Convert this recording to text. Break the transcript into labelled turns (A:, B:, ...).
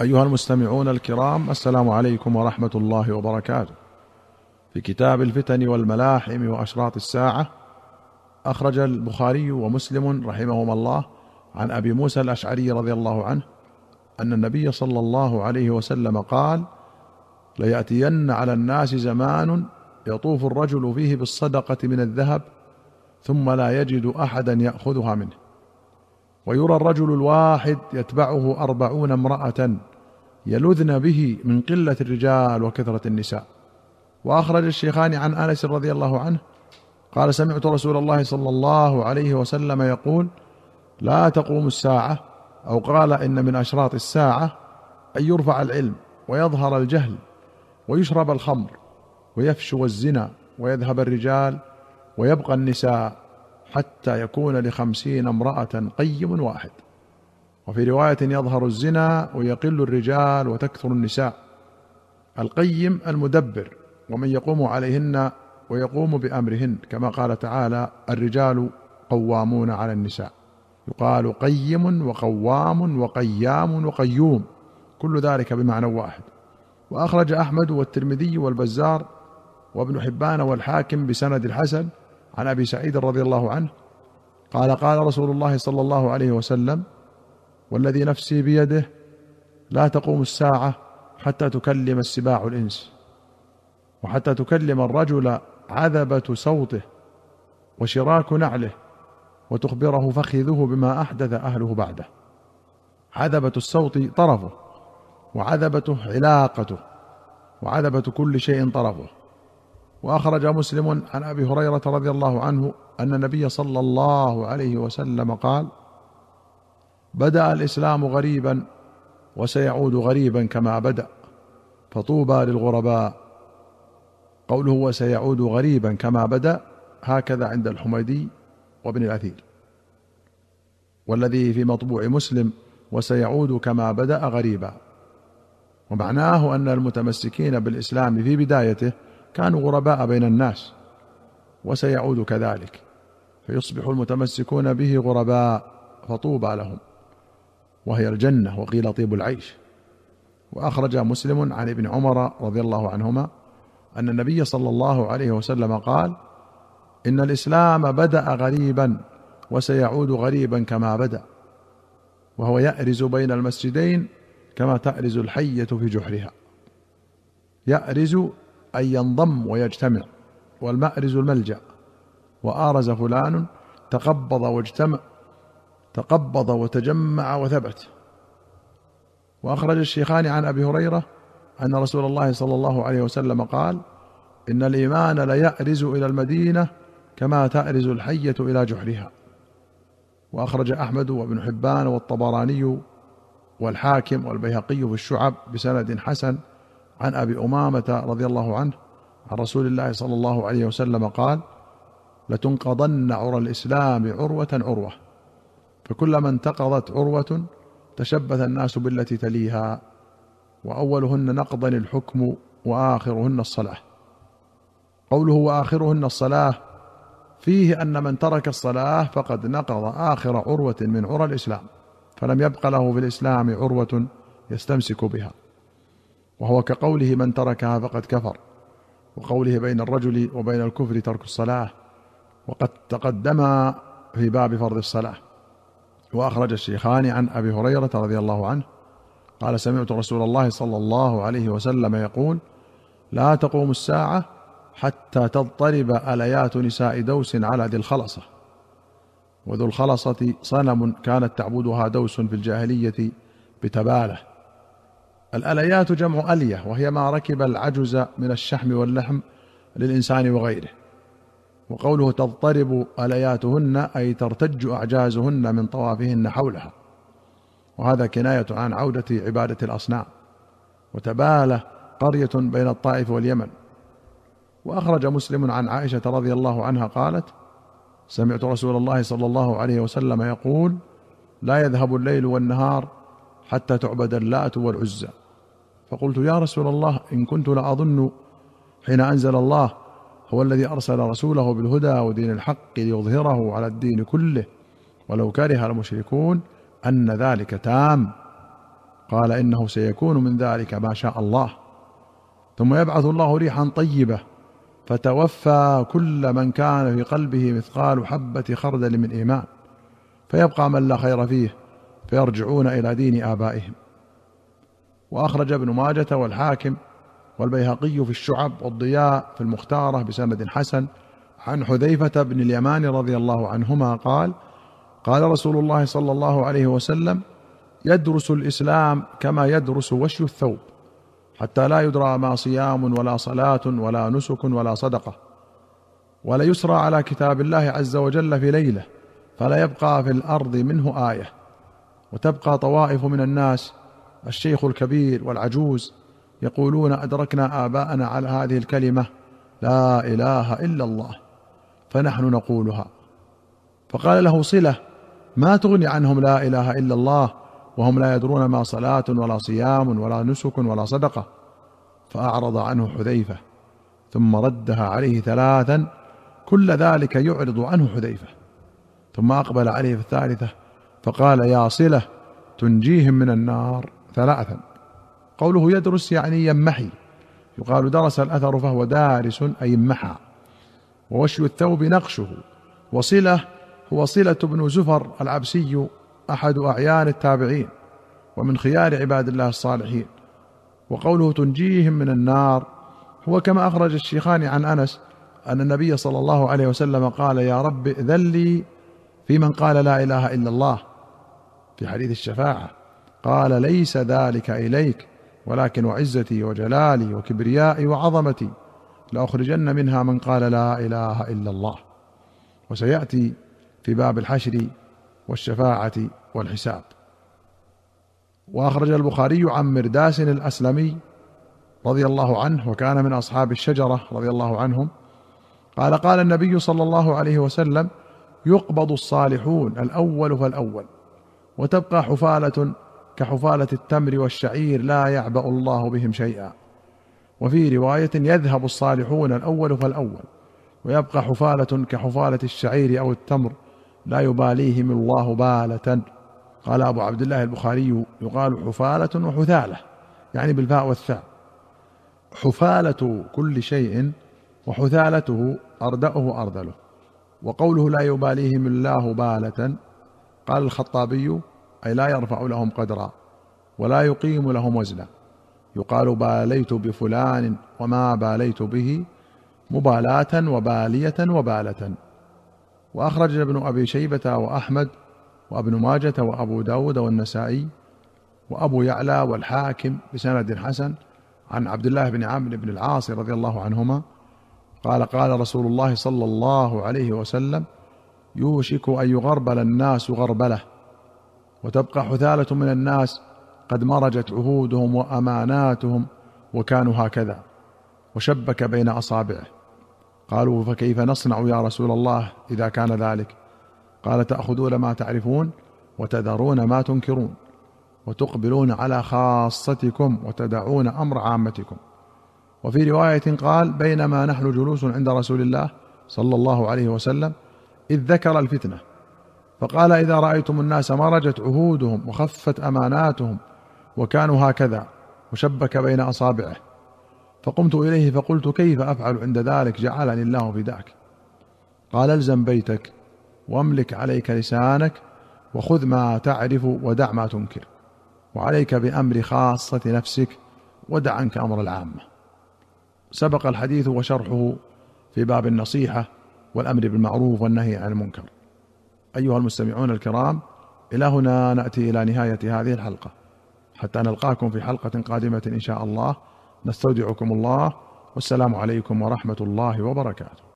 A: أيها المستمعون الكرام السلام عليكم ورحمة الله وبركاته. في كتاب الفتن والملاحم وأشراط الساعة أخرج البخاري ومسلم رحمهما الله عن أبي موسى الأشعري رضي الله عنه أن النبي صلى الله عليه وسلم قال: ليأتين على الناس زمان يطوف الرجل فيه بالصدقة من الذهب ثم لا يجد أحدا يأخذها منه. ويرى الرجل الواحد يتبعه أربعون امرأة يلذن به من قلة الرجال وكثرة النساء. وأخرج الشيخان عن أنس رضي الله عنه قال سمعت رسول الله صلى الله عليه وسلم يقول لا تقوم الساعة أو قال إن من أشراط الساعة أن يرفع العلم ويظهر الجهل ويشرب الخمر ويفشو الزنا ويذهب الرجال ويبقى النساء. حتى يكون لخمسين امرأة قيم واحد. وفي رواية يظهر الزنا ويقل الرجال وتكثر النساء. القيم المدبر ومن يقوم عليهن ويقوم بأمرهن كما قال تعالى الرجال قوامون على النساء. يقال قيم وقوام وقيام وقيوم كل ذلك بمعنى واحد. وأخرج أحمد والترمذي والبزار وابن حبان والحاكم بسند الحسن عن أبي سعيد رضي الله عنه قال قال رسول الله صلى الله عليه وسلم والذي نفسي بيده لا تقوم الساعة حتى تكلم السباع الإنس وحتى تكلم الرجل عذبة صوته وشراك نعله وتخبره فخذه بما أحدث أهله بعده. عذبة الصوت طرفه وعذبته علاقته وعذبة كل شيء طرفه. وأخرج مسلم عن أبي هريرة رضي الله عنه أن النبي صلى الله عليه وسلم قال بدأ الإسلام غريبا وسيعود غريبا كما بدأ فطوبى للغرباء. قوله وسيعود غريبا كما بدأ هكذا عند الحميدي وابن الأثير. والذي في مطبوع مسلم وسيعود كما بدأ غريبا. ومعناه أن المتمسكين بالإسلام في بدايته كانوا غرباء بين الناس وسيعود كذلك. فيصبح المتمسكون به غرباء فطوبى لهم. وهي الجنة وقيل طيب العيش. وأخرج مسلم عن ابن عمر رضي الله عنهما أن النبي صلى الله عليه وسلم قال إن الإسلام بدأ غريبا وسيعود غريبا كما بدأ. وهو يأرز بين المسجدين كما تأرز الحية في جحرها. يأرز أي ينضم ويجتمع والمأرز الملجأ. وآرز فلان تقبض واجتمع تقبض وتجمع وثبت. وأخرج الشيخان عن أبي هريرة أن رسول الله صلى الله عليه وسلم قال إن الإيمان ليأرز إلى المدينة كما تأرز الحية إلى جحرها. وأخرج أحمد وابن حبان والطبراني والحاكم والبيهقي في الشعب بسند حسن عن أبي أمامة رضي الله عنه عن رسول الله صلى الله عليه وسلم قال لتنقضن عرى الإسلام عروة عروة فكلما انتقضت عروة تشبث الناس بالتي تليها وأولهن نقضا الحكم وآخرهن الصلاة. قوله وآخرهن الصلاة فيه أن من ترك الصلاة فقد نقض آخر عروة من عرى الإسلام فلم يبق له في الإسلام عروة يستمسك بها. وهو كقوله من تركها فقد كفر وقوله بين الرجل وبين الكفر ترك الصلاة وقد تقدم في باب فرض الصلاة. وأخرج الشيخان عن أبي هريرة رضي الله عنه قال سمعت رسول الله صلى الله عليه وسلم يقول لا تقوم الساعة حتى تضطرب أليات نساء دوس على ذي الخلصة وذو الخلصة صنم كانت تعبدها دوس في الجاهلية بتبالة الأليات جمع ألية وهي ما ركب العجز من الشحم واللحم للإنسان وغيره. وقوله تضطرب ألياتهن أي ترتج أعجازهن من طوافهن حولها. وهذا كناية عن عودة عبادة الأصنام. وتباله قرية بين الطائف واليمن. وأخرج مسلم عن عائشة رضي الله عنها قالت سمعت رسول الله صلى الله عليه وسلم يقول لا يذهب الليل والنهار حتى تعبد اللات والعزى. فقلت يا رسول الله إن كنت لاظن حين أنزل الله هو الذي أرسل رسوله بالهدى ودين الحق ليظهره على الدين كله ولو كره المشركون أن ذلك تام. قال إنه سيكون من ذلك ما شاء الله. ثم يبعث الله ريحا طيبة فتوفى كل من كان في قلبه مثقال حبة خردل من إيمان. فيبقى من لا خير فيه فيرجعون إلى دين آبائهم. وأخرج ابن ماجة والحاكم والبيهقي في الشعب والضياء في المختارة بسند حسن. عن حذيفة بن اليمان رضي الله عنهما قال قال رسول الله صلى الله عليه وسلم يدرس الإسلام كما يدرس وشي الثوب حتى لا يدرى ما صيام ولا صلاة ولا نسك ولا صدقة. ولا يسرى على كتاب الله عز وجل في ليلة فلا يبقى في الأرض منه آية. وتبقى طوائف من الناس الشيخ الكبير والعجوز يقولون أدركنا آباءنا على هذه الكلمة لا إله إلا الله فنحن نقولها. فقال له صلة ما تغني عنهم لا إله إلا الله وهم لا يدرون ما صلاة ولا صيام ولا نسك ولا صدقة. فأعرض عنه حذيفة ثم ردها عليه ثلاثا كل ذلك يعرض عنه حذيفة. ثم أقبل عليه في الثالثة فقال يا صلة تنجيهم من النار. ثلاثا. قوله يدرس يعني يمحي. يقال درس الأثر فهو دارس أي محى. ووشي الثوب نقشه. وصلة هو صلة بن زفر العبسي أحد أعيان التابعين. ومن خيار عباد الله الصالحين. وقوله تنجيهم من النار. هو كما أخرج الشيخان عن أنس أن النبي صلى الله عليه وسلم قال يا رب ائذن لي في من قال لا إله إلا الله. في حديث الشفاعة. قال ليس ذلك إليك ولكن وعزتي وجلالي وكبريائي وعظمتي لأخرجن منها من قال لا إله إلا الله. وسيأتي في باب الحشر والشفاعة والحساب. وأخرج البخاري عن مرداس الأسلمي رضي الله عنه وكان من أصحاب الشجرة رضي الله عنهم. قال قال النبي صلى الله عليه وسلم يقبض الصالحون الأول فالأول وتبقى حفالة كحفاله التمر والشعير لا يعبأ الله بهم شيئا. وفي رواية يذهب الصالحون الأول فالأول ويبقى حفاله كحفاله الشعير أو التمر لا يباليهم الله بالة. قال أبو عبد الله البخاري يقال حفاله وحثالة يعني بالفاء والثاء. حفاله كل شيء وحثالته أردأه أرذله وقوله لا يباليهم الله بالة قال الخطابي أي لا يرفع لهم قدرا ولا يقيم لهم وزنا. يقال باليت بفلان وما باليت به مبالاة وبالية وبالة. وأخرج ابن أبي شيبة وأحمد وابن ماجة وأبو داود والنسائي وأبو يعلى والحاكم بسند حسن عن عبد الله بن عمرو بن العاص رضي الله عنهما قال قال رسول الله صلى الله عليه وسلم يوشك أن يغربل الناس غربلة. وتبقى حثالة من الناس قد مرجت عهودهم وأماناتهم وكانوا هكذا وشبك بين أصابعه. قالوا فكيف نصنع يا رسول الله إذا كان ذلك؟ قال تأخذون ما تعرفون وتذرون ما تنكرون وتقبلون على خاصتكم وتدعون أمر عامتكم. وفي رواية قال بينما نحن جلوس عند رسول الله صلى الله عليه وسلم إذ ذكر الفتنة فقال إذا رأيتم الناس مرجت عهودهم وخفت أماناتهم وكانوا هكذا وشبك بين أصابعه فقمت إليه فقلت كيف أفعل عند ذلك؟ جعلني الله فداك قال ألزم بيتك واملك عليك لسانك وخذ ما تعرف ودع ما تنكر وعليك بأمر خاصة نفسك ودع عنك أمر العامة. سبق الحديث وشرحه في باب النصيحة والأمر بالمعروف والنهي عن المنكر. أيها المستمعون الكرام إلى هنا نأتي إلى نهاية هذه الحلقة. حتى نلقاكم في حلقة قادمة إن شاء الله. نستودعكم الله. والسلام عليكم ورحمة الله وبركاته.